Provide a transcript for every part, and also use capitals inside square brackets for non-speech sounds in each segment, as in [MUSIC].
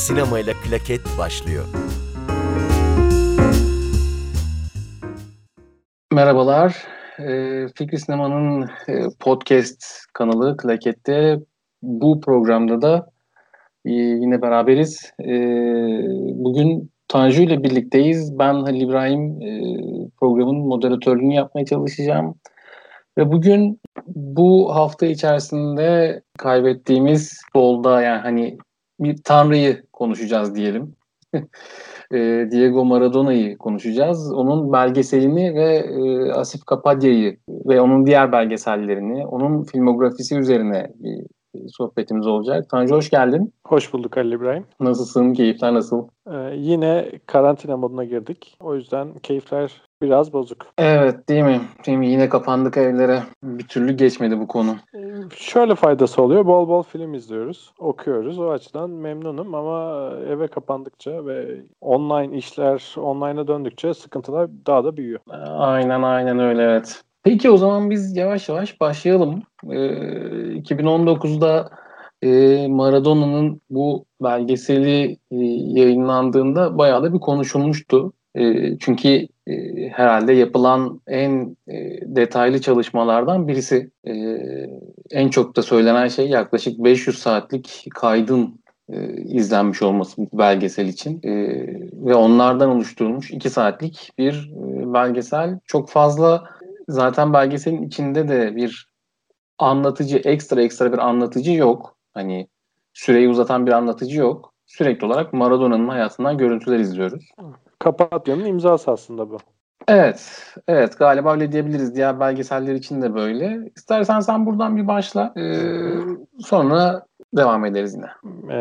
Sinema ile Klaket başlıyor. Merhabalar. Ee, Fikri Sinema'nın e, podcast kanalı Klaket'te bu programda da e, yine beraberiz. E, bugün Tanju ile birlikteyiz. Ben Halil İbrahim programın moderatörlüğünü yapmaya çalışacağım. Ve bugün bu hafta içerisinde kaybettiğimiz solda yani hani bir tanrıyı konuşacağız diyelim. [LAUGHS] e, Diego Maradona'yı konuşacağız. Onun belgeselini ve e, Asif Kapadya'yı ve onun diğer belgesellerini, onun filmografisi üzerine bir sohbetimiz olacak. Tanju hoş geldin. Hoş bulduk Ali İbrahim. Nasılsın? Keyifler nasıl? Ee, yine karantina moduna girdik. O yüzden keyifler biraz bozuk. Evet değil mi? Mi? Yine kapandık evlere. Bir türlü geçmedi bu konu. Ee, şöyle faydası oluyor. Bol bol film izliyoruz. Okuyoruz. O açıdan memnunum ama eve kapandıkça ve online işler online'a döndükçe sıkıntılar daha da büyüyor. Aynen aynen öyle evet. Peki o zaman biz yavaş yavaş başlayalım. Ee, 2019'da e, Maradona'nın bu belgeseli e, yayınlandığında bayağı da bir konuşulmuştu. E, çünkü e, herhalde yapılan en e, detaylı çalışmalardan birisi. E, en çok da söylenen şey yaklaşık 500 saatlik kaydın e, izlenmiş olması belgesel için e, ve onlardan oluşturulmuş 2 saatlik bir e, belgesel. Çok fazla zaten belgeselin içinde de bir anlatıcı, ekstra ekstra bir anlatıcı yok. Hani süreyi uzatan bir anlatıcı yok. Sürekli olarak Maradona'nın hayatından görüntüler izliyoruz. Kapatya'nın imzası aslında bu. Evet, evet galiba öyle diyebiliriz. Diğer belgeseller için de böyle. İstersen sen buradan bir başla. Ee, sonra devam ederiz yine. Ee,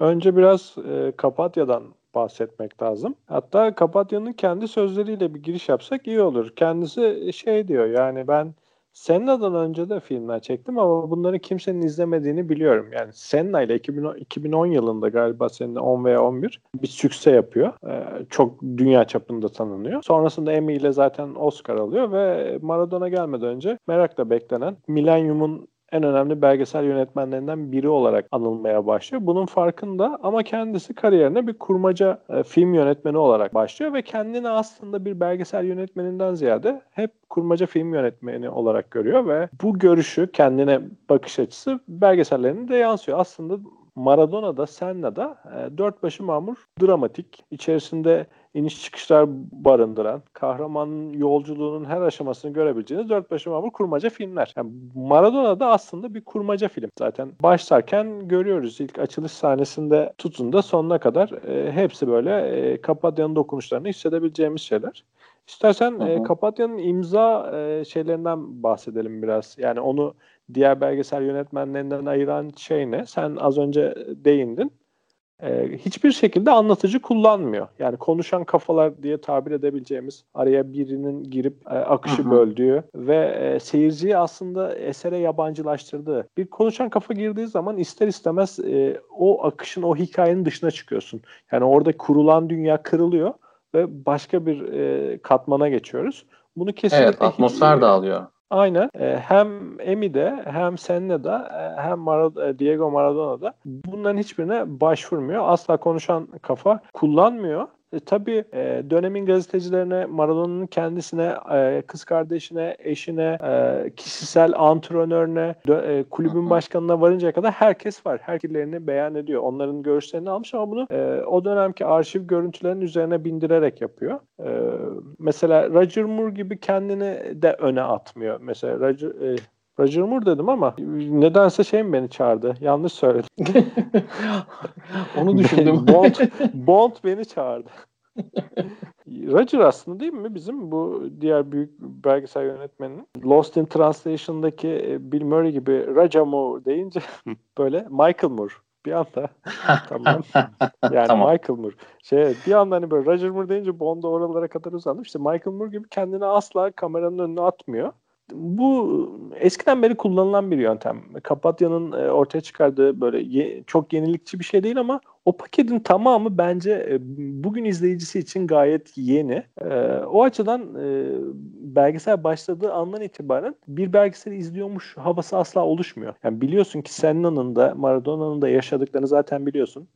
önce biraz e, Kapatya'dan bahsetmek lazım. Hatta Kapatya'nın kendi sözleriyle bir giriş yapsak iyi olur. Kendisi şey diyor yani ben Senna'dan önce de filmler çektim ama bunları kimsenin izlemediğini biliyorum. Yani Senna ile 2010, 2010 yılında galiba Senna 10 veya 11 bir sükse yapıyor. Ee, çok dünya çapında tanınıyor. Sonrasında Emmy ile zaten Oscar alıyor ve Maradona gelmeden önce merakla beklenen Millennium'un en önemli belgesel yönetmenlerinden biri olarak anılmaya başlıyor. Bunun farkında ama kendisi kariyerine bir kurmaca e, film yönetmeni olarak başlıyor ve kendini aslında bir belgesel yönetmeninden ziyade hep kurmaca film yönetmeni olarak görüyor ve bu görüşü kendine bakış açısı belgesellerine de yansıyor. Aslında Maradona'da, Senna'da e, dört başı mamur dramatik, içerisinde iniş çıkışlar barındıran, kahramanın yolculuğunun her aşamasını görebileceğiniz dört başı mamur kurmaca filmler. Yani Maradona da aslında bir kurmaca film. Zaten başlarken görüyoruz ilk açılış sahnesinde tutun da sonuna kadar e, hepsi böyle e, Kapadya'nın dokunuşlarını hissedebileceğimiz şeyler. İstersen hı hı. e, Kapatya'nın imza e, şeylerinden bahsedelim biraz. Yani onu diğer belgesel yönetmenlerinden ayıran şey ne? Sen az önce değindin e, hiçbir şekilde anlatıcı kullanmıyor. Yani konuşan kafalar diye tabir edebileceğimiz araya birinin girip e, akışı Hı-hı. böldüğü ve e, seyirciyi aslında esere yabancılaştırdığı. Bir konuşan kafa girdiği zaman ister istemez e, o akışın, o hikayenin dışına çıkıyorsun. Yani orada kurulan dünya kırılıyor ve başka bir e, katmana geçiyoruz. Bunu kesinlikle evet, atmosfer hiç, dağılıyor. Aynen. E, hem Emi'de hem Senne'de hem Marad e, Diego Maradona'da bunların hiçbirine başvurmuyor. Asla konuşan kafa kullanmıyor. E, tabii e, dönemin gazetecilerine, Maradona'nın kendisine, e, kız kardeşine, eşine, e, kişisel antrenörüne, dö- e, kulübün başkanına varıncaya kadar herkes var. Herkeslerini beyan ediyor. Onların görüşlerini almış ama bunu e, o dönemki arşiv görüntülerinin üzerine bindirerek yapıyor. E, mesela Roger Moore gibi kendini de öne atmıyor. Mesela Roger, e, Roger Moore dedim ama nedense şey mi beni çağırdı? Yanlış söyledim. [LAUGHS] Onu düşündüm. [LAUGHS] Bond, Bond beni çağırdı. [LAUGHS] Roger aslında değil mi? Bizim bu diğer büyük belgesel yönetmeninin Lost in Translation'daki e, Bill Murray gibi Roger Moore deyince [LAUGHS] böyle Michael Moore bir anda. [LAUGHS] Tamam. Yani tamam. Michael Moore. Şey bir anda hani böyle Roger Moore deyince Bond'a oralara kadar uzandım işte Michael Moore gibi kendini asla kameranın önüne atmıyor bu eskiden beri kullanılan bir yöntem. Kapatya'nın e, ortaya çıkardığı böyle ye, çok yenilikçi bir şey değil ama o paketin tamamı bence e, bugün izleyicisi için gayet yeni. E, o açıdan belgesel başladığı andan itibaren bir belgeseli izliyormuş havası asla oluşmuyor. Yani biliyorsun ki Senna'nın da Maradona'nın da yaşadıklarını zaten biliyorsun.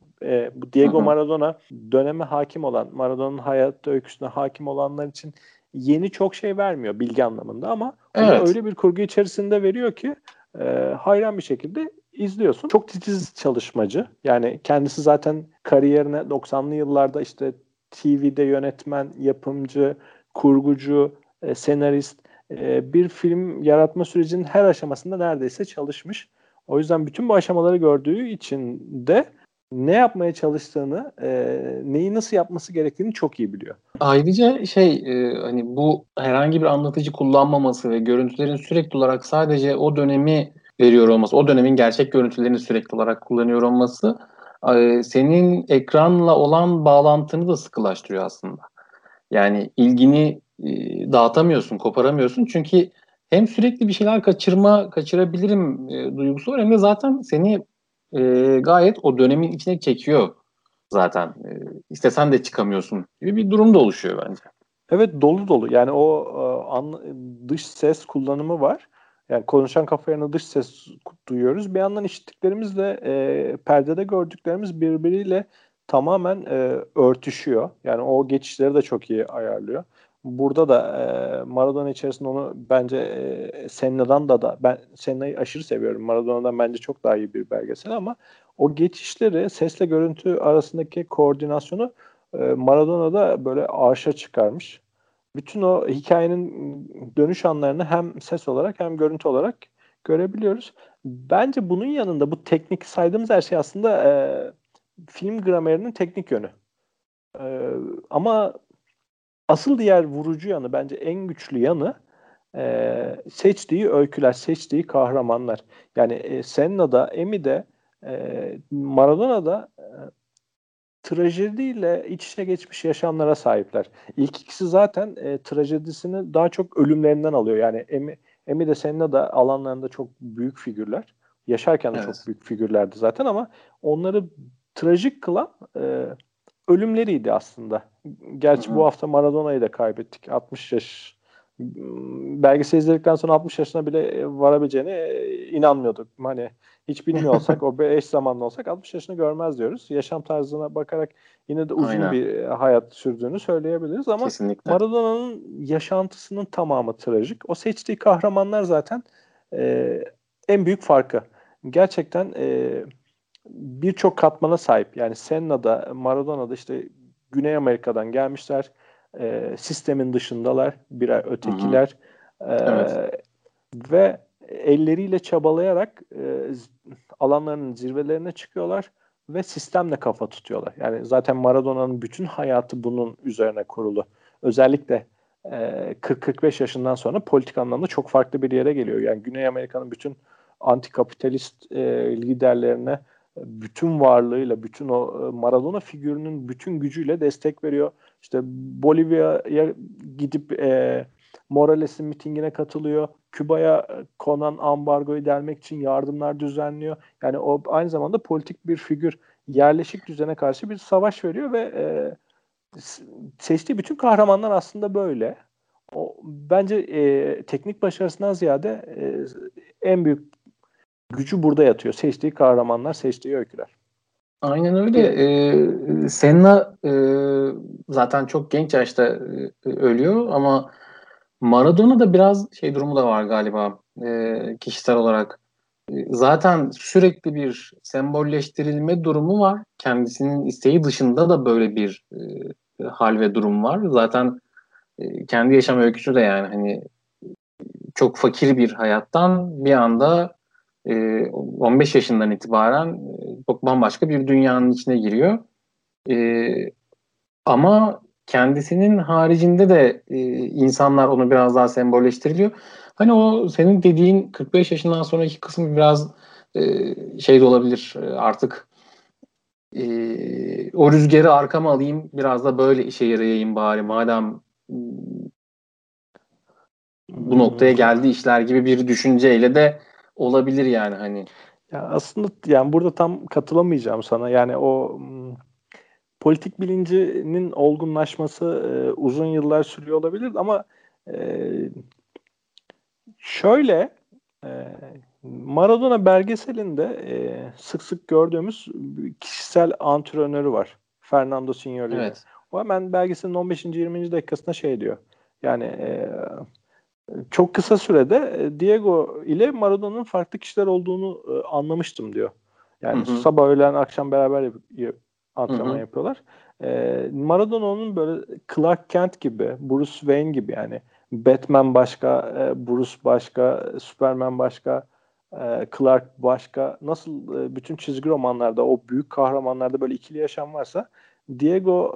Bu Diego Maradona döneme hakim olan, Maradona'nın hayat öyküsüne hakim olanlar için yeni çok şey vermiyor bilgi anlamında ama evet. öyle bir kurgu içerisinde veriyor ki e, hayran bir şekilde izliyorsun. Çok titiz çalışmacı. Yani kendisi zaten kariyerine 90'lı yıllarda işte TV'de yönetmen, yapımcı, kurgucu, e, senarist e, bir film yaratma sürecinin her aşamasında neredeyse çalışmış. O yüzden bütün bu aşamaları gördüğü için de ne yapmaya çalıştığını, e, neyi nasıl yapması gerektiğini çok iyi biliyor. Ayrıca şey e, hani bu herhangi bir anlatıcı kullanmaması ve görüntülerin sürekli olarak sadece o dönemi veriyor olması, o dönemin gerçek görüntülerini sürekli olarak kullanıyor olması e, senin ekranla olan bağlantını da sıkılaştırıyor aslında. Yani ilgini e, dağıtamıyorsun, koparamıyorsun çünkü hem sürekli bir şeyler kaçırma, kaçırabilirim e, duygusu var hem de zaten seni e, gayet o dönemin içine çekiyor zaten. E, istesen de çıkamıyorsun gibi bir durum da oluşuyor bence. Evet dolu dolu. Yani o e, an, dış ses kullanımı var. Yani konuşan kafa dış ses duyuyoruz. Bir yandan işittiklerimizle e, perdede gördüklerimiz birbiriyle tamamen e, örtüşüyor. Yani o geçişleri de çok iyi ayarlıyor. Burada da e, Maradona içerisinde onu bence e, Senna'dan da da ben Senna'yı aşırı seviyorum. Maradona'dan bence çok daha iyi bir belgesel ama o geçişleri sesle görüntü arasındaki koordinasyonu e, Maradona'da böyle arşa çıkarmış. Bütün o hikayenin dönüş anlarını hem ses olarak hem görüntü olarak görebiliyoruz. Bence bunun yanında bu teknik saydığımız her şey aslında e, film gramerinin teknik yönü. E, ama asıl diğer vurucu yanı bence en güçlü yanı e, seçtiği öyküler, seçtiği kahramanlar. Yani e, Senna'da, Emi'de, e, Maradona'da e, trajediyle iç içe geçmiş yaşamlara sahipler. İlk ikisi zaten e, trajedisini daha çok ölümlerinden alıyor. Yani Emi, Emi de Senna da alanlarında çok büyük figürler. Yaşarken de evet. çok büyük figürlerdi zaten ama onları trajik kılan e, ölümleriydi aslında. Gerçi Hı-hı. bu hafta Maradona'yı da kaybettik. 60 yaş belgesel izledikten sonra 60 yaşına bile varabileceğine inanmıyorduk. Hani hiç bilmiyor [LAUGHS] olsak o eş zamanlı olsak 60 yaşını görmez diyoruz. Yaşam tarzına bakarak yine de uzun Aynen. bir hayat sürdüğünü söyleyebiliriz ama Kesinlikle. Maradona'nın yaşantısının tamamı trajik. O seçtiği kahramanlar zaten e, en büyük farkı. Gerçekten e, birçok katmana sahip. Yani Senna'da, Maradona'da işte Güney Amerika'dan gelmişler. E, sistemin dışındalar. Birer ötekiler. E, evet. Ve elleriyle çabalayarak e, alanlarının zirvelerine çıkıyorlar ve sistemle kafa tutuyorlar. Yani zaten Maradona'nın bütün hayatı bunun üzerine kurulu. Özellikle e, 40-45 yaşından sonra politik anlamda çok farklı bir yere geliyor. Yani Güney Amerika'nın bütün antikapitalist e, liderlerine bütün varlığıyla, bütün o e, Maradona figürünün bütün gücüyle destek veriyor. İşte Bolivya'ya gidip e, Morales'in mitingine katılıyor. Küba'ya konan ambargoyu delmek için yardımlar düzenliyor. Yani o aynı zamanda politik bir figür. Yerleşik düzene karşı bir savaş veriyor ve e, seçtiği bütün kahramanlar aslında böyle. O bence e, teknik başarısından ziyade e, en büyük gücü burada yatıyor. Seçtiği kahramanlar, seçtiği öyküler. Aynen öyle. Ee, Senna e, zaten çok genç yaşta e, ölüyor ama Maradona da biraz şey durumu da var galiba e, kişisel olarak. E, zaten sürekli bir sembolleştirilme durumu var. Kendisinin isteği dışında da böyle bir e, hal ve durum var. Zaten e, kendi yaşam öyküsü de yani hani çok fakir bir hayattan bir anda e, 15 yaşından itibaren e, çok bambaşka bir dünyanın içine giriyor. E, ama kendisinin haricinde de e, insanlar onu biraz daha sembolleştiriliyor. Hani o senin dediğin 45 yaşından sonraki kısmı biraz e, şey de olabilir e, artık e, o rüzgarı arkama alayım biraz da böyle işe yarayayım bari madem bu hmm. noktaya geldi işler gibi bir düşünceyle de olabilir yani hani. Ya aslında yani burada tam katılamayacağım sana. Yani o politik bilincinin olgunlaşması e, uzun yıllar sürüyor olabilir ama e, şöyle e, Maradona belgeselinde e, sık sık gördüğümüz kişisel antrenörü var. Fernando Signorini. Evet. O hemen belgeselin 15. 20. dakikasında şey diyor. Yani e, çok kısa sürede e, Diego ile Maradona'nın farklı kişiler olduğunu e, anlamıştım diyor. Yani hı hı. sabah öğlen akşam beraber yap- antrenman hı hı. yapıyorlar. E, Maradona'nın böyle Clark Kent gibi, Bruce Wayne gibi yani Batman başka, e, Bruce başka, Superman başka, e, Clark başka. Nasıl e, bütün çizgi romanlarda o büyük kahramanlarda böyle ikili yaşam varsa Diego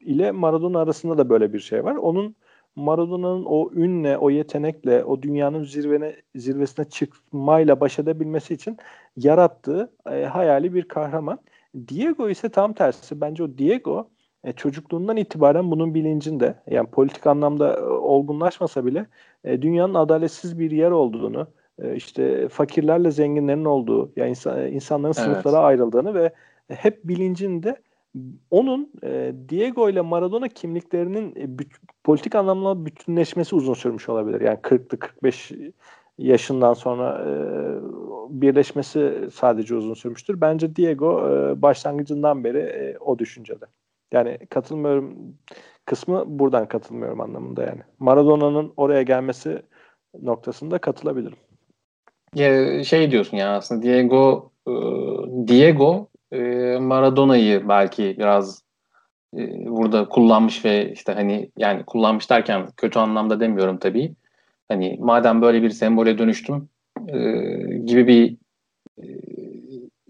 e, ile Maradona arasında da böyle bir şey var. Onun Maradona'nın o ünle, o yetenekle, o dünyanın zirvene, zirvesine çıkmayla baş edebilmesi için yarattığı e, hayali bir kahraman. Diego ise tam tersi. Bence o Diego e, çocukluğundan itibaren bunun bilincinde. Yani politik anlamda e, olgunlaşmasa bile e, dünyanın adaletsiz bir yer olduğunu, e, işte fakirlerle zenginlerin olduğu, yani insan, insanların evet. sınıflara ayrıldığını ve hep bilincinde onun e, Diego ile Maradona kimliklerinin e, büt, politik anlamda bütünleşmesi uzun sürmüş olabilir. Yani 40'lı 45 yaşından sonra e, birleşmesi sadece uzun sürmüştür. Bence Diego e, başlangıcından beri e, o düşüncede. Yani katılmıyorum kısmı buradan katılmıyorum anlamında yani. Maradona'nın oraya gelmesi noktasında katılabilirim. Ya şey diyorsun ya aslında Diego e, Diego e, Maradona'yı belki biraz e, burada kullanmış ve işte hani yani kullanmış derken kötü anlamda demiyorum tabii. Hani madem böyle bir sembole dönüştüm e, gibi bir e,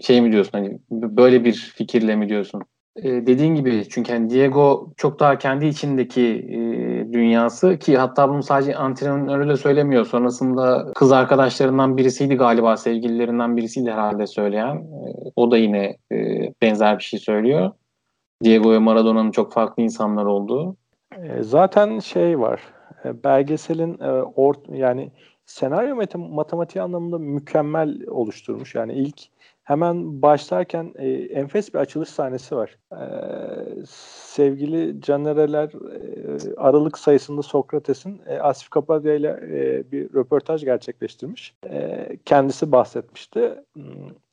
şey mi diyorsun hani böyle bir fikirle mi diyorsun? E, dediğin gibi çünkü hani Diego çok daha kendi içindeki e, dünyası ki hatta bunu sadece antrenörüyle söylemiyor. Sonrasında kız arkadaşlarından birisiydi galiba sevgililerinden birisiydi herhalde söyleyen. E, o da yine e, benzer bir şey söylüyor. Diego ve Maradona'nın çok farklı insanlar olduğu. E, zaten şey var. E, belgeselin e, or, yani senaryo matematiği anlamında mükemmel oluşturmuş. Yani ilk hemen başlarken e, enfes bir açılış sahnesi var. E, sevgili Canereler e, aralık sayısında Sokrates'in e, Asif Kapadya ile e, bir röportaj gerçekleştirmiş. E, kendisi bahsetmişti. Hmm,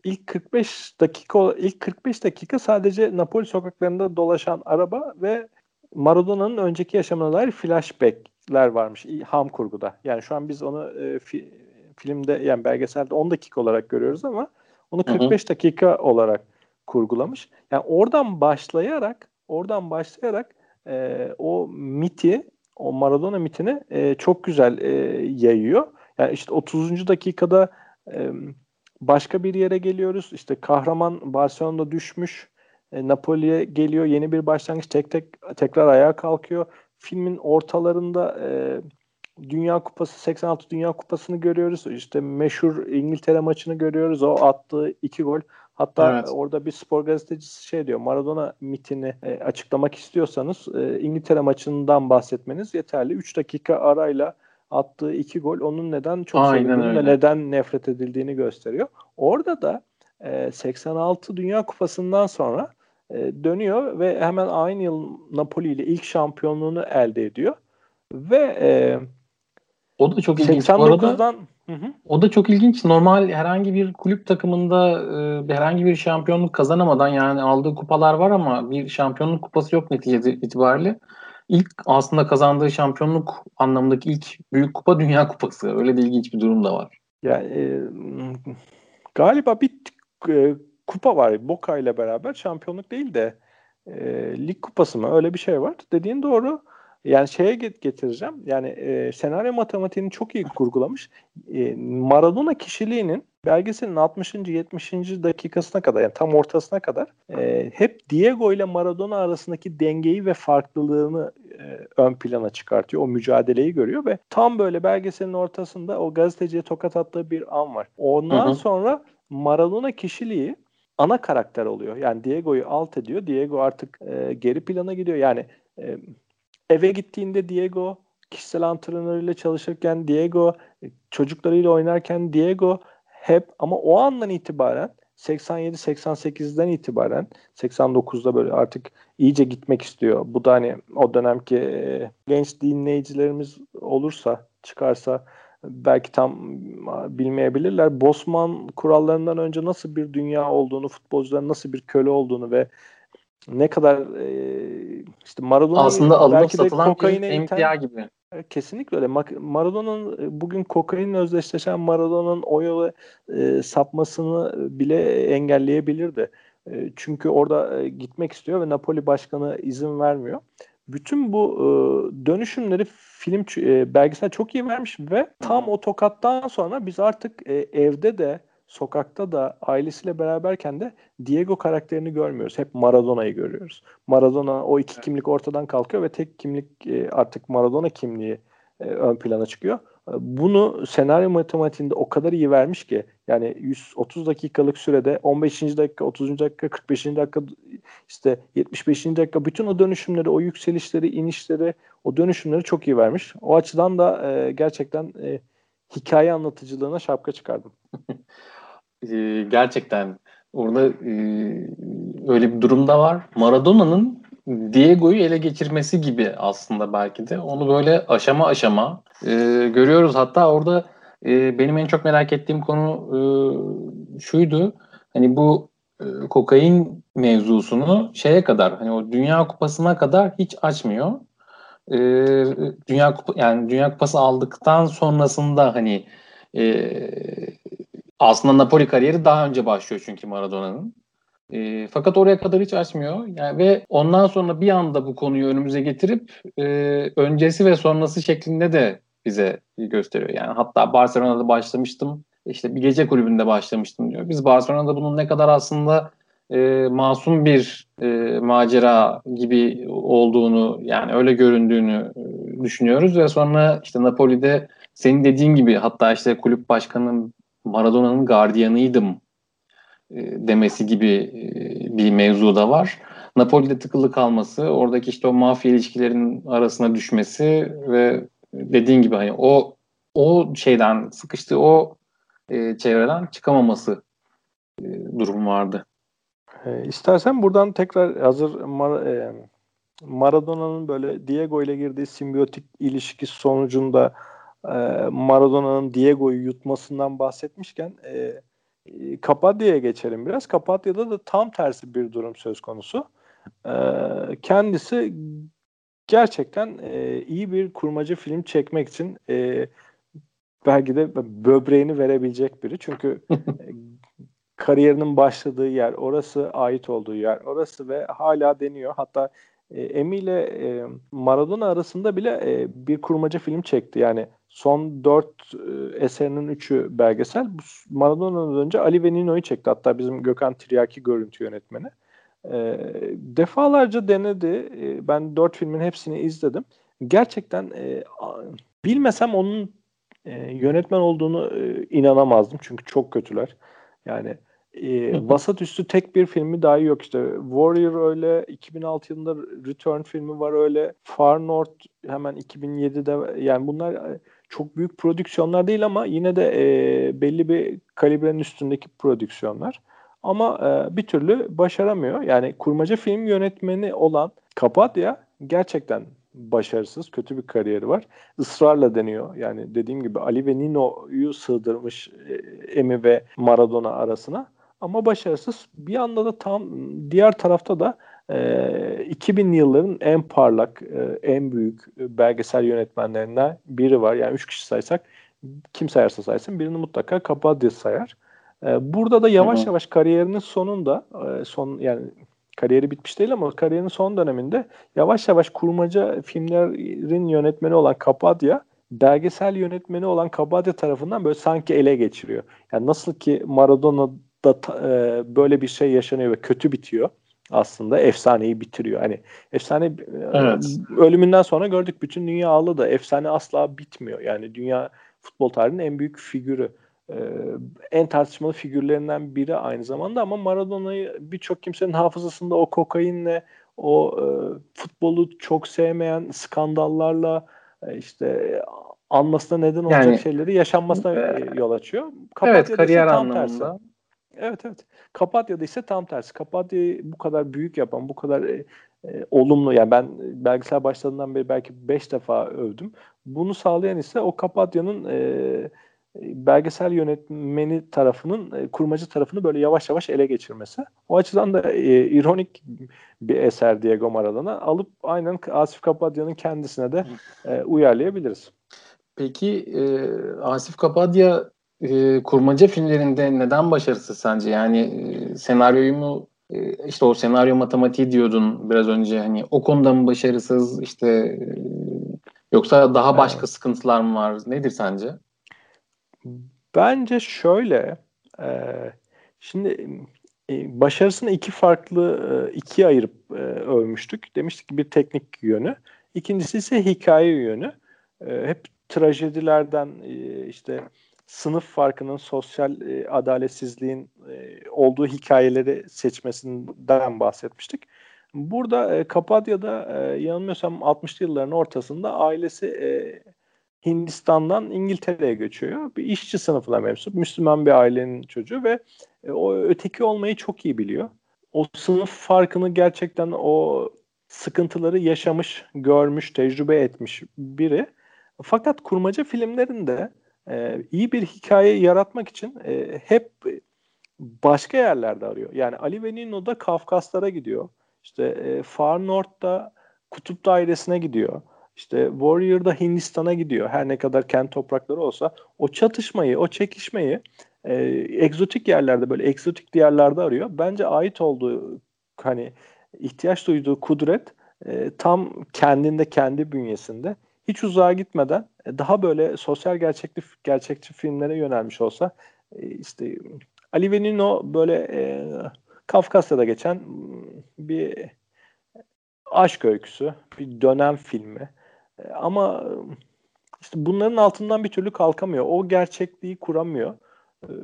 ilk 45 dakika ilk 45 dakika sadece Napoli sokaklarında dolaşan araba ve Maradona'nın önceki yaşamına dair flashbackler varmış ham kurguda. Yani şu an biz onu e, fi, filmde yani belgeselde 10 dakika olarak görüyoruz ama onu 45 hı hı. dakika olarak kurgulamış. Yani oradan başlayarak oradan başlayarak e, o miti o Maradona mitini e, çok güzel e, yayıyor. Yani işte 30. dakikada e, başka bir yere geliyoruz. İşte kahraman Barcelona'da düşmüş. E, Napoli'ye geliyor. Yeni bir başlangıç. Tek tek tekrar ayağa kalkıyor. Filmin ortalarında e, Dünya Kupası 86 Dünya Kupası'nı görüyoruz. İşte meşhur İngiltere maçını görüyoruz. O attığı iki gol. Hatta evet. orada bir spor gazetecisi şey diyor. Maradona mitini e, açıklamak istiyorsanız e, İngiltere maçından bahsetmeniz yeterli. 3 dakika arayla attığı iki gol onun neden çok sevildiğini ve neden nefret edildiğini gösteriyor. Orada da e, 86 Dünya Kupası'ndan sonra e, dönüyor ve hemen aynı yıl Napoli ile ilk şampiyonluğunu elde ediyor. Ve e, o da çok ilginç. 89'dan Hı hı. O da çok ilginç. Normal herhangi bir kulüp takımında e, herhangi bir şampiyonluk kazanamadan yani aldığı kupalar var ama bir şampiyonluk kupası yok neticede itibariyle. İlk aslında kazandığı şampiyonluk anlamındaki ilk büyük kupa [LAUGHS] Dünya Kupası. Öyle de ilginç bir durum da var. Yani e, galiba bir e, kupa var Boca ile beraber şampiyonluk değil de e, lig kupası mı öyle bir şey var. Dediğin doğru. Yani şeye getireceğim. Yani e, senaryo matematiğini çok iyi kurgulamış. E, Maradona kişiliğinin belgeselin 60. 70. dakikasına kadar yani tam ortasına kadar e, hep Diego ile Maradona arasındaki dengeyi ve farklılığını e, ön plana çıkartıyor. O mücadeleyi görüyor ve tam böyle belgeselin ortasında o gazeteciye tokat attığı bir an var. Ondan hı hı. sonra Maradona kişiliği ana karakter oluyor. Yani Diego'yu alt ediyor. Diego artık e, geri plana gidiyor. Yani e, eve gittiğinde Diego kişisel antrenörüyle çalışırken Diego, çocuklarıyla oynarken Diego hep ama o andan itibaren 87-88'den itibaren 89'da böyle artık iyice gitmek istiyor. Bu da hani o dönemki e, genç dinleyicilerimiz olursa çıkarsa belki tam bilmeyebilirler. Bosman kurallarından önce nasıl bir dünya olduğunu, futbolcuların nasıl bir köle olduğunu ve ne kadar e, işte Maradona aslında alınıp satılan bir emtia gibi. Kesinlikle öyle. Maradona'nın e, bugün kokainle özdeşleşen Maradona'nın o yola e, sapmasını bile engelleyebilirdi. E, çünkü orada e, gitmek istiyor ve Napoli başkanı izin vermiyor. Bütün bu e, dönüşümleri film e, belgesel çok iyi vermiş ve tam o tokattan sonra biz artık e, evde de sokakta da ailesiyle beraberken de Diego karakterini görmüyoruz. Hep Maradona'yı görüyoruz. Maradona o iki kimlik ortadan kalkıyor ve tek kimlik e, artık Maradona kimliği e, ön plana çıkıyor. E, bunu senaryo matematiğinde o kadar iyi vermiş ki yani 130 dakikalık sürede 15. dakika, 30. dakika, 45. dakika işte 75. dakika bütün o dönüşümleri, o yükselişleri, inişleri, o dönüşümleri çok iyi vermiş. O açıdan da e, gerçekten e, hikaye anlatıcılığına şapka çıkardım. [LAUGHS] e, gerçekten orada e, öyle bir durumda var. Maradona'nın Diego'yu ele geçirmesi gibi aslında belki de. Onu böyle aşama aşama e, görüyoruz. Hatta orada e, benim en çok merak ettiğim konu e, şuydu. Hani bu e, kokain mevzusunu şeye kadar hani o Dünya Kupası'na kadar hiç açmıyor. E, Dünya Kupa yani Dünya Kupası aldıktan sonrasında hani e, aslında Napoli kariyeri daha önce başlıyor çünkü Maradona'nın. E, fakat oraya kadar hiç açmıyor. Yani ve ondan sonra bir anda bu konuyu önümüze getirip e, öncesi ve sonrası şeklinde de bize gösteriyor. Yani hatta Barcelona'da başlamıştım. İşte bir gece kulübünde başlamıştım diyor. Biz Barcelona'da bunun ne kadar aslında e, masum bir e, macera gibi olduğunu yani öyle göründüğünü e, düşünüyoruz ve sonra işte Napoli'de senin dediğin gibi hatta işte kulüp başkanının Maradona'nın gardiyanıydım e, demesi gibi e, bir mevzu da var. Napoli'de tıkılı kalması, oradaki işte o mafya ilişkilerinin arasına düşmesi ve dediğin gibi hani o o şeyden sıkıştığı o e, çevreden çıkamaması e, durum vardı. E, istersen buradan tekrar hazır Mar- e, Maradona'nın böyle Diego ile girdiği simbiyotik ilişki sonucunda Maradona'nın Diego'yu yutmasından bahsetmişken e, Kapadya'ya geçelim biraz. Kapadya'da da tam tersi bir durum söz konusu. E, kendisi gerçekten e, iyi bir kurmaca film çekmek için e, belki de böbreğini verebilecek biri. Çünkü [LAUGHS] kariyerinin başladığı yer, orası ait olduğu yer, orası ve hala deniyor. Hatta e, Emi ile e, Maradona arasında bile e, bir kurmaca film çekti. Yani son dört e, eserinin üçü belgesel. Maradona'dan önce Ali ve Nino'yu çekti. Hatta bizim Gökhan Tiryaki görüntü yönetmeni. E, defalarca denedi. E, ben dört filmin hepsini izledim. Gerçekten e, bilmesem onun e, yönetmen olduğunu e, inanamazdım. Çünkü çok kötüler. Yani e, vasat üstü tek bir filmi dahi yok işte. Warrior öyle, 2006 yılında Return filmi var öyle. Far North hemen 2007'de yani bunlar çok büyük prodüksiyonlar değil ama yine de e, belli bir kalibrenin üstündeki prodüksiyonlar. Ama e, bir türlü başaramıyor. Yani kurmaca film yönetmeni olan Kapatya gerçekten başarısız, kötü bir kariyeri var. Israrla deniyor. Yani dediğim gibi Ali ve Nino'yu sığdırmış Emi ve Maradona arasına. Ama başarısız. Bir anda da tam diğer tarafta da e, 2000'li yılların en parlak, e, en büyük belgesel yönetmenlerinden biri var. Yani üç kişi saysak kim sayarsa saysın birini mutlaka Kapadya sayar. E, burada da yavaş yavaş kariyerinin sonunda e, son yani kariyeri bitmiş değil ama kariyerinin son döneminde yavaş yavaş kurmaca filmlerin yönetmeni olan Kapadya belgesel yönetmeni olan Kapadya tarafından böyle sanki ele geçiriyor. Yani nasıl ki Maradona'da e, böyle bir şey yaşanıyor ve kötü bitiyor aslında efsaneyi bitiriyor. Hani efsane e, evet. ölümünden sonra gördük bütün dünya ağladı. Efsane asla bitmiyor. Yani dünya futbol tarihinin en büyük figürü. Ee, en tartışmalı figürlerinden biri aynı zamanda ama Maradona'yı birçok kimsenin hafızasında o kokainle o e, futbolu çok sevmeyen skandallarla e, işte anmasına neden olacak yani, şeyleri yaşanmasına e, yol açıyor. Kapatya'da evet kariyer anlamında. Tersi. Evet evet. Kapatya'da ise tam tersi. Kapatya'yı bu kadar büyük yapan, bu kadar e, e, olumlu yani ben belgesel başladığından beri belki 5 defa övdüm. Bunu sağlayan ise o Kapatya'nın e, belgesel yönetmeni tarafının e, kurmacı tarafını böyle yavaş yavaş ele geçirmesi. O açıdan da e, ironik bir eser Diego Maradona. Alıp aynen Asif Kapadya'nın kendisine de e, uyarlayabiliriz. Peki e, Asif Kapadya e, kurmaca filmlerinde neden başarısız sence? Yani e, senaryoyu mu e, işte o senaryo matematiği diyordun biraz önce hani o konuda mı başarısız işte e, yoksa daha başka evet. sıkıntılar mı var? Nedir sence? Bence şöyle e, şimdi e, başarısını iki farklı e, ikiye ayırıp e, övmüştük. Demiştik ki bir teknik yönü. İkincisi ise hikaye yönü. E, hep trajedilerden e, işte sınıf farkının, sosyal e, adaletsizliğin e, olduğu hikayeleri seçmesinden bahsetmiştik. Burada e, Kapadya'da e, yanılmıyorsam 60'lı yılların ortasında ailesi e, Hindistan'dan İngiltere'ye göçüyor. Bir işçi sınıfına mensup, Müslüman bir ailenin çocuğu ve e, o öteki olmayı çok iyi biliyor. O sınıf farkını gerçekten o sıkıntıları yaşamış, görmüş, tecrübe etmiş biri. Fakat kurmaca filmlerinde e, iyi bir hikaye yaratmak için e, hep başka yerlerde arıyor. Yani Ali Venino da Kafkaslara gidiyor. İşte e, Far North'ta Kutup Dairesi'ne gidiyor. İşte Warrior'da Hindistan'a gidiyor. Her ne kadar kendi toprakları olsa o çatışmayı, o çekişmeyi e, egzotik yerlerde böyle egzotik diyarlarda arıyor. Bence ait olduğu hani ihtiyaç duyduğu kudret e, tam kendinde kendi bünyesinde hiç uzağa gitmeden daha böyle sosyal gerçekli gerçekçi filmlere yönelmiş olsa e, işte Ali Venino böyle e, Kafkasya'da geçen bir aşk öyküsü, bir dönem filmi. E, ama işte bunların altından bir türlü kalkamıyor. O gerçekliği kuramıyor.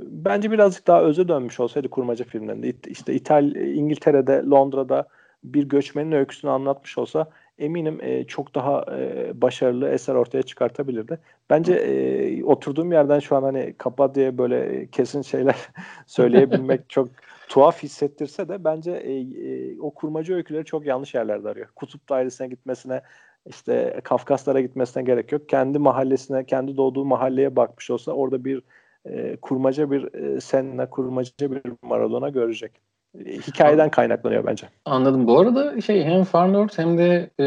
Bence birazcık daha öze dönmüş olsaydı kurmaca filmlerinde işte İtal İngiltere'de, Londra'da bir göçmenin öyküsünü anlatmış olsa eminim e, çok daha e, başarılı eser ortaya çıkartabilirdi. Bence e, oturduğum yerden şu an hani kapat diye böyle kesin şeyler [LAUGHS] söyleyebilmek [LAUGHS] çok tuhaf hissettirse de bence e, e, o kurmacı öyküleri çok yanlış yerlerde arıyor. Kutup dairesine gitmesine işte Kafkaslara gitmesine gerek yok. Kendi mahallesine, kendi doğduğu mahalleye bakmış olsa orada bir e, kurmaca bir e, Senna, kurmaca bir Maradona görecek hikayeden kaynaklanıyor bence. Anladım. Bu arada şey hem Far North hem de e,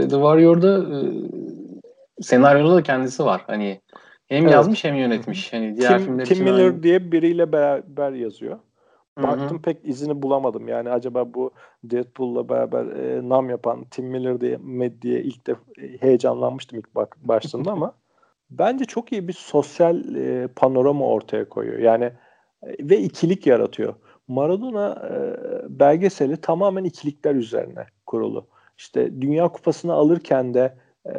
The Warrior'da e, senaryoda da kendisi var. Hani hem evet. yazmış hem yönetmiş. Hani diğer Tim, Tim Miller aynı. diye biriyle beraber yazıyor. Baktım Hı-hı. pek izini bulamadım. Yani acaba bu Deadpool'la beraber e, nam yapan Tim Miller diye diye ilk de heyecanlanmıştım ilk bak başladığında ama [LAUGHS] bence çok iyi bir sosyal e, panorama ortaya koyuyor. Yani e, ve ikilik yaratıyor. Maradona e, belgeseli tamamen ikilikler üzerine kurulu. İşte Dünya Kupası'nı alırken de e,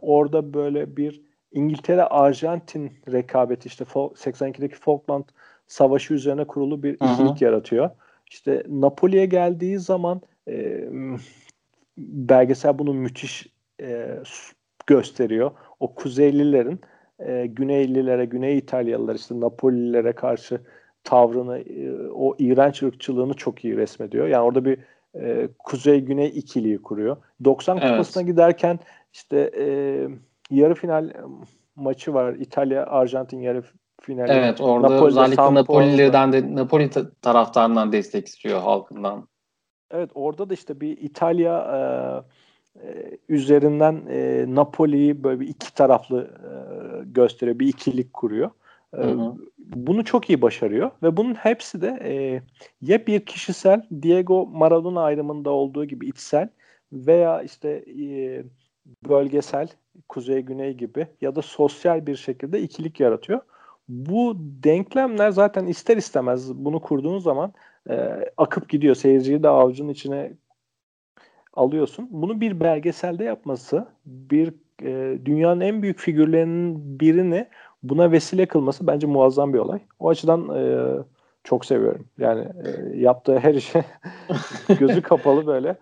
orada böyle bir İngiltere-Arjantin rekabeti işte 82'deki Falkland Savaşı üzerine kurulu bir ikilik Hı-hı. yaratıyor. İşte Napoli'ye geldiği zaman e, belgesel bunu müthiş e, gösteriyor. O Kuzeylilerin e, Güneylilere, Güney İtalyalılar işte Napolilere karşı tavrını, e, o iğrenç ırkçılığını çok iyi resmediyor. Yani orada bir e, kuzey-güney ikiliği kuruyor. 90 evet. kupasına giderken işte e, yarı final maçı var. İtalya-Arjantin yarı finali. Evet orada Napoli'de, özellikle Napoli'den de Napoli taraftarından destek istiyor halkından. Evet orada da işte bir İtalya e, e, üzerinden e, Napoli'yi böyle bir iki taraflı e, gösteriyor. Bir ikilik kuruyor. Bunu çok iyi başarıyor ve bunun hepsi de e, ya bir kişisel Diego Maradona ayrımında olduğu gibi içsel veya işte e, bölgesel kuzey güney gibi ya da sosyal bir şekilde ikilik yaratıyor. Bu denklemler zaten ister istemez bunu kurduğun zaman e, akıp gidiyor. Seyirciyi de avucun içine alıyorsun. Bunu bir belgeselde yapması, bir e, dünyanın en büyük figürlerinin birini buna vesile kılması bence muazzam bir olay. O açıdan e, çok seviyorum. Yani e, yaptığı her işe [LAUGHS] gözü kapalı böyle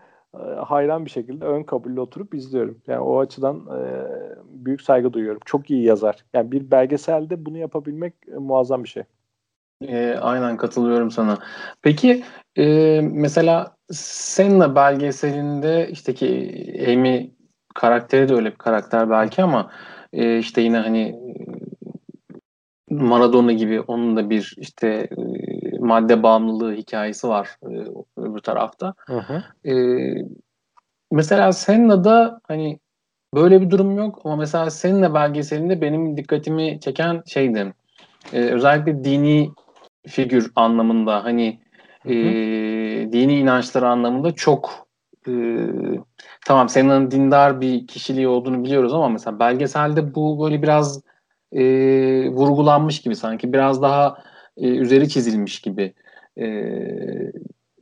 hayran bir şekilde ön kabulle oturup izliyorum. Yani o açıdan e, büyük saygı duyuyorum. Çok iyi yazar. Yani bir belgeselde bunu yapabilmek e, muazzam bir şey. E, aynen katılıyorum sana. Peki e, mesela Senna belgeselinde işte ki Amy karakteri de öyle bir karakter belki ama e, işte yine hani Maradona gibi onun da bir işte e, madde bağımlılığı hikayesi var e, öbür tarafta. Hı hı. E, mesela Senna'da hani böyle bir durum yok ama mesela Senna belgeselinde benim dikkatimi çeken şeydi. E, özellikle dini figür anlamında hani e, dini inançları anlamında çok e, tamam Senna'nın dindar bir kişiliği olduğunu biliyoruz ama mesela belgeselde bu böyle biraz e, vurgulanmış gibi sanki biraz daha e, üzeri çizilmiş gibi. E,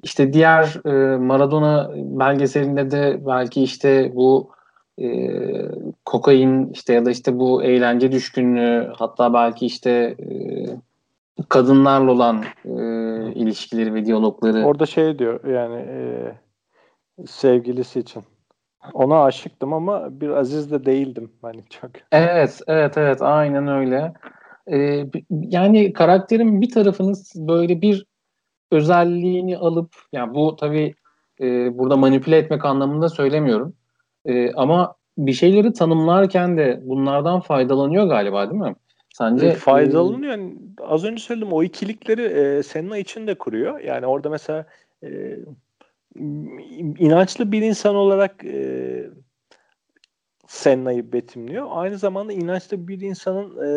işte diğer e, Maradona belgeselinde de belki işte bu e, kokain işte ya da işte bu eğlence düşkünlüğü hatta belki işte e, kadınlarla olan e, ilişkileri ve diyalogları. Orada şey diyor yani e, sevgilisi için. Ona aşıktım ama bir Aziz de değildim hani çok. Evet, evet, evet, aynen öyle. Ee, yani karakterin bir tarafınız böyle bir özelliğini alıp, yani bu tabii e, burada manipüle etmek anlamında söylemiyorum. E, ama bir şeyleri tanımlarken de bunlardan faydalanıyor galiba değil mi? Sence e, faydalanıyor. Yani az önce söyledim o ikilikleri e, Senna için de kuruyor. Yani orada mesela e, inançlı bir insan olarak e, Senna'yı betimliyor. Aynı zamanda inançlı bir insanın e,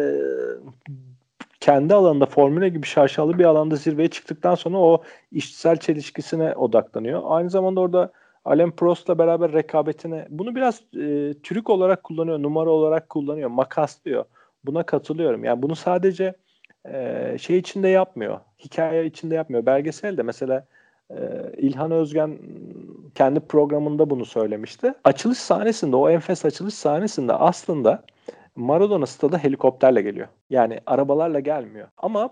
kendi alanında formüle gibi şaşalı bir alanda zirveye çıktıktan sonra o işsel çelişkisine odaklanıyor. Aynı zamanda orada Alain Prost'la beraber rekabetine bunu biraz e, trük olarak kullanıyor, numara olarak kullanıyor, makaslıyor. Buna katılıyorum. Yani bunu sadece e, şey içinde yapmıyor. Hikaye içinde yapmıyor. Belgeselde mesela ee, İlhan Özgen kendi programında bunu söylemişti. Açılış sahnesinde, o enfes açılış sahnesinde aslında Maradona stada helikopterle geliyor. Yani arabalarla gelmiyor. Ama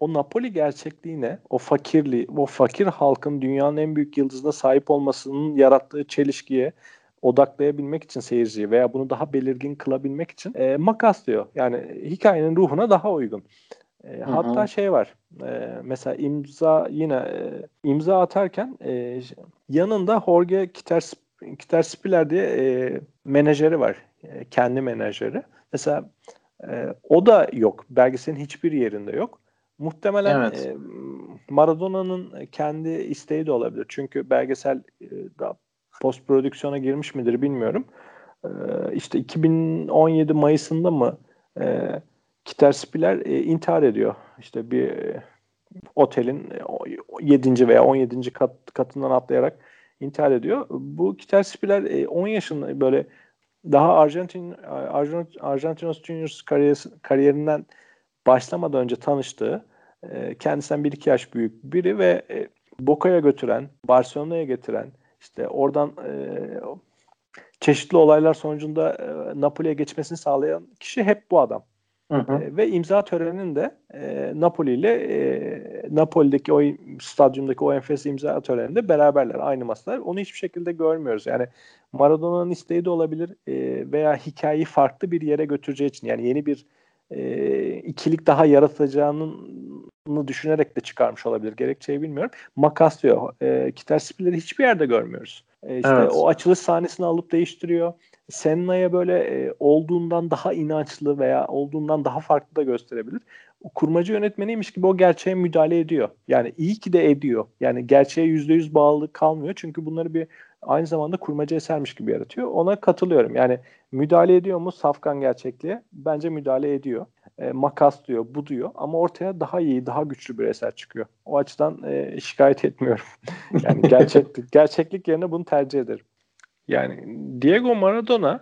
o Napoli gerçekliğine, o fakirliği, o fakir halkın dünyanın en büyük yıldızına sahip olmasının yarattığı çelişkiye odaklayabilmek için seyirciyi veya bunu daha belirgin kılabilmek için e, makas diyor. Yani hikayenin ruhuna daha uygun. E, hatta şey var. E, mesela imza yine e, imza atarken e, yanında Jorge Kiters Kiterspiller diye e, menajeri var. E, kendi menajeri. Mesela e, o da yok. Belgeselin hiçbir yerinde yok. Muhtemelen evet. e, Maradona'nın kendi isteği de olabilir. Çünkü belgesel e, da post prodüksiyona girmiş midir bilmiyorum. E, işte 2017 Mayıs'ında mı e, Kiterspiler e, intihar ediyor. İşte bir e, otelin 7. veya 17. kat, katından atlayarak intihar ediyor. Bu Kiterspiler e, 10 yaşında böyle daha Arjantin Argent, Argentinos Juniors kariyeri, kariyerinden başlamadan önce tanıştığı e, kendisinden bir iki yaş büyük biri ve e, Boca'ya götüren, Barcelona'ya getiren, işte oradan e, çeşitli olaylar sonucunda e, Napoli'ye geçmesini sağlayan kişi hep bu adam. Hı hı. Ve imza töreninde e, Napoli ile e, Napoli'deki o stadyumdaki o enfes imza töreninde beraberler aynı masalar. Onu hiçbir şekilde görmüyoruz. Yani Maradona'nın isteği de olabilir e, veya hikayeyi farklı bir yere götüreceği için yani yeni bir e, ikilik daha yaratacağını düşünerek de çıkarmış olabilir. Gerekçeyi bilmiyorum. Makas diyor. E, Kiter Spiller'i hiçbir yerde görmüyoruz. E, işte evet. o açılış sahnesini alıp değiştiriyor. Senna'ya böyle e, olduğundan daha inançlı veya olduğundan daha farklı da gösterebilir. O kurmacı yönetmeniymiş gibi o gerçeğe müdahale ediyor. Yani iyi ki de ediyor. Yani gerçeğe yüzde yüz bağlı kalmıyor. Çünkü bunları bir aynı zamanda kurmacı esermiş gibi yaratıyor. Ona katılıyorum. Yani müdahale ediyor mu safkan gerçekliğe? Bence müdahale ediyor. E, makas diyor, bu diyor. Ama ortaya daha iyi, daha güçlü bir eser çıkıyor. O açıdan e, şikayet etmiyorum. [LAUGHS] yani gerçeklik, gerçeklik yerine bunu tercih ederim. Yani Diego Maradona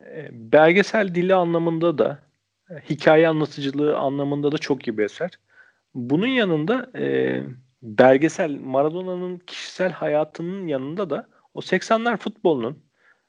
e, belgesel dili anlamında da hikaye anlatıcılığı anlamında da çok iyi bir eser. Bunun yanında e, belgesel Maradona'nın kişisel hayatının yanında da o 80'ler futbolunun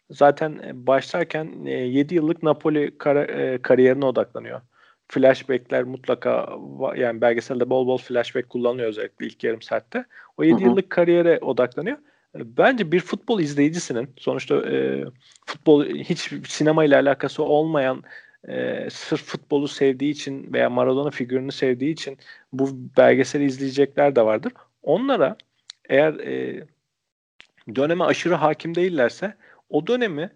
zaten e, başlarken e, 7 yıllık Napoli kar- e, kariyerine odaklanıyor. Flashback'ler mutlaka yani belgeselde bol bol flashback kullanıyor özellikle ilk yarım saatte. O 7 yıllık kariyere odaklanıyor. Bence bir futbol izleyicisinin sonuçta e, futbol hiç sinema ile alakası olmayan e, sırf futbolu sevdiği için veya Maradona figürünü sevdiği için bu belgeseli izleyecekler de vardır. Onlara eğer e, döneme aşırı hakim değillerse o dönemi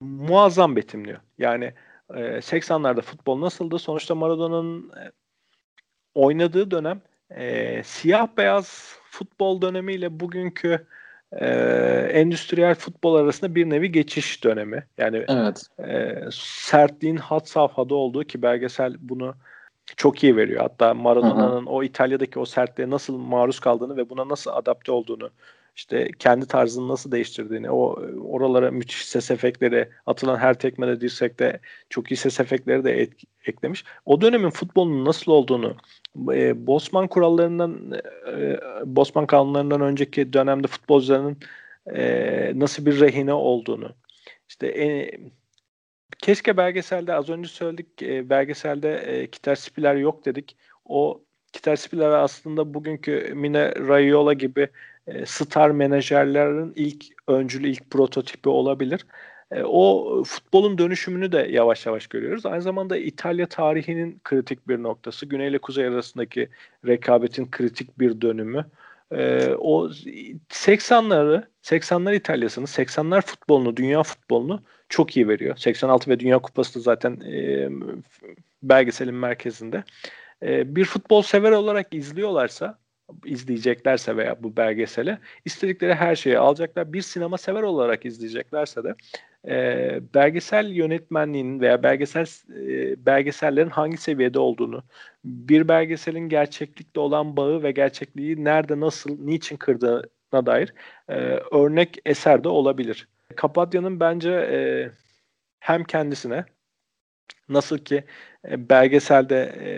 muazzam betimliyor. Yani e, 80'lerde futbol nasıldı? Sonuçta Maradona'nın e, oynadığı dönem e, siyah beyaz futbol dönemiyle bugünkü e, endüstriyel futbol arasında bir nevi geçiş dönemi. Yani evet. e, sertliğin hat safhada olduğu ki belgesel bunu çok iyi veriyor. Hatta Maradona'nın o İtalya'daki o sertliğe nasıl maruz kaldığını ve buna nasıl adapte olduğunu işte kendi tarzını nasıl değiştirdiğini, o oralara müthiş ses efektleri, atılan her tekmede dirsekte çok iyi ses efektleri de et, eklemiş. O dönemin futbolunun nasıl olduğunu, e, Bosman kurallarından, e, Bosman kanunlarından önceki dönemde futbolcuların e, nasıl bir rehine olduğunu, işte e, keşke belgeselde az önce söyledik e, belgeselde e, Kitar Spiler yok dedik. O Kitar Spiler aslında bugünkü Mine Raiola gibi star menajerlerin ilk öncülü, ilk prototipi olabilir. E, o futbolun dönüşümünü de yavaş yavaş görüyoruz. Aynı zamanda İtalya tarihinin kritik bir noktası. Güney ile kuzey arasındaki rekabetin kritik bir dönümü. E, o 80'leri, 80'ler İtalya'sını, 80'ler futbolunu, dünya futbolunu çok iyi veriyor. 86 ve Dünya Kupası da zaten e, belgeselin merkezinde. E, bir futbol sever olarak izliyorlarsa izleyeceklerse veya bu belgeseli istedikleri her şeyi alacaklar. Bir sinema sever olarak izleyeceklerse de e, belgesel yönetmenliğinin veya belgesel e, belgesellerin hangi seviyede olduğunu, bir belgeselin gerçeklikle olan bağı ve gerçekliği nerede, nasıl, niçin kırdığına dair e, örnek eser de olabilir. Kapadya'nın bence e, hem kendisine nasıl ki e, belgeselde e,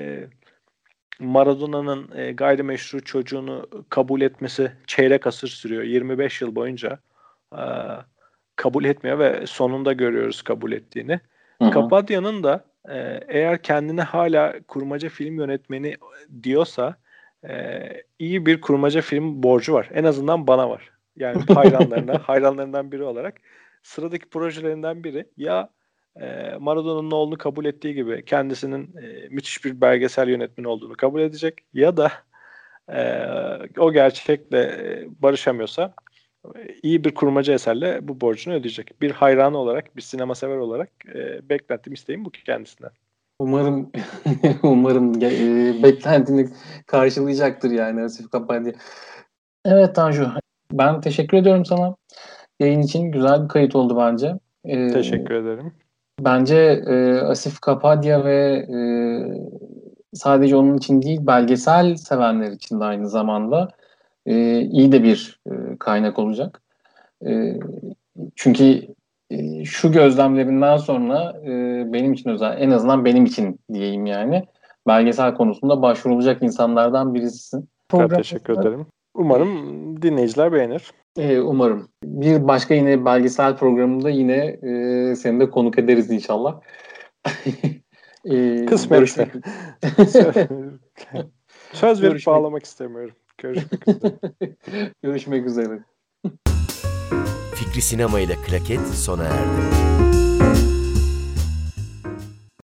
Maradona'nın e, gayrimeşru çocuğunu kabul etmesi çeyrek asır sürüyor. 25 yıl boyunca e, kabul etmiyor ve sonunda görüyoruz kabul ettiğini. Kapadya'nın da e, eğer kendine hala kurmaca film yönetmeni diyorsa e, iyi bir kurmaca film borcu var. En azından bana var. Yani [LAUGHS] hayranlarına, hayranlarından biri olarak sıradaki projelerinden biri ya e, Maradona'nın oğlunu kabul ettiği gibi kendisinin e, müthiş bir belgesel yönetmeni olduğunu kabul edecek ya da e, o gerçekle barışamıyorsa iyi bir kurmaca eserle bu borcunu ödeyecek. Bir hayran olarak, bir sinema sever olarak e, beklentim, isteğim bu kendisinden. Umarım [LAUGHS] umarım e, beklentini karşılayacaktır yani Asif Kapadya. Evet Tanju, ben teşekkür ediyorum sana. Yayın için güzel bir kayıt oldu bence. Ee, teşekkür ederim. Bence e, Asif Kapadya ve e, sadece onun için değil belgesel sevenler için de aynı zamanda e, iyi de bir e, kaynak olacak. E, çünkü e, şu gözlemlerinden sonra e, benim için özel, en azından benim için diyeyim yani belgesel konusunda başvurulacak insanlardan birisisin. Çok teşekkür ederim. Umarım dinleyiciler beğenir. Ee, umarım. Bir başka yine belgesel programında yine e, seni de konuk ederiz inşallah. [LAUGHS] e, Kısmetse. [LAUGHS] Söz verip bağlamak istemiyorum. Görüşmek üzere. [LAUGHS] Görüşmek üzere. Fikri Sinema ile Klaket sona erdi.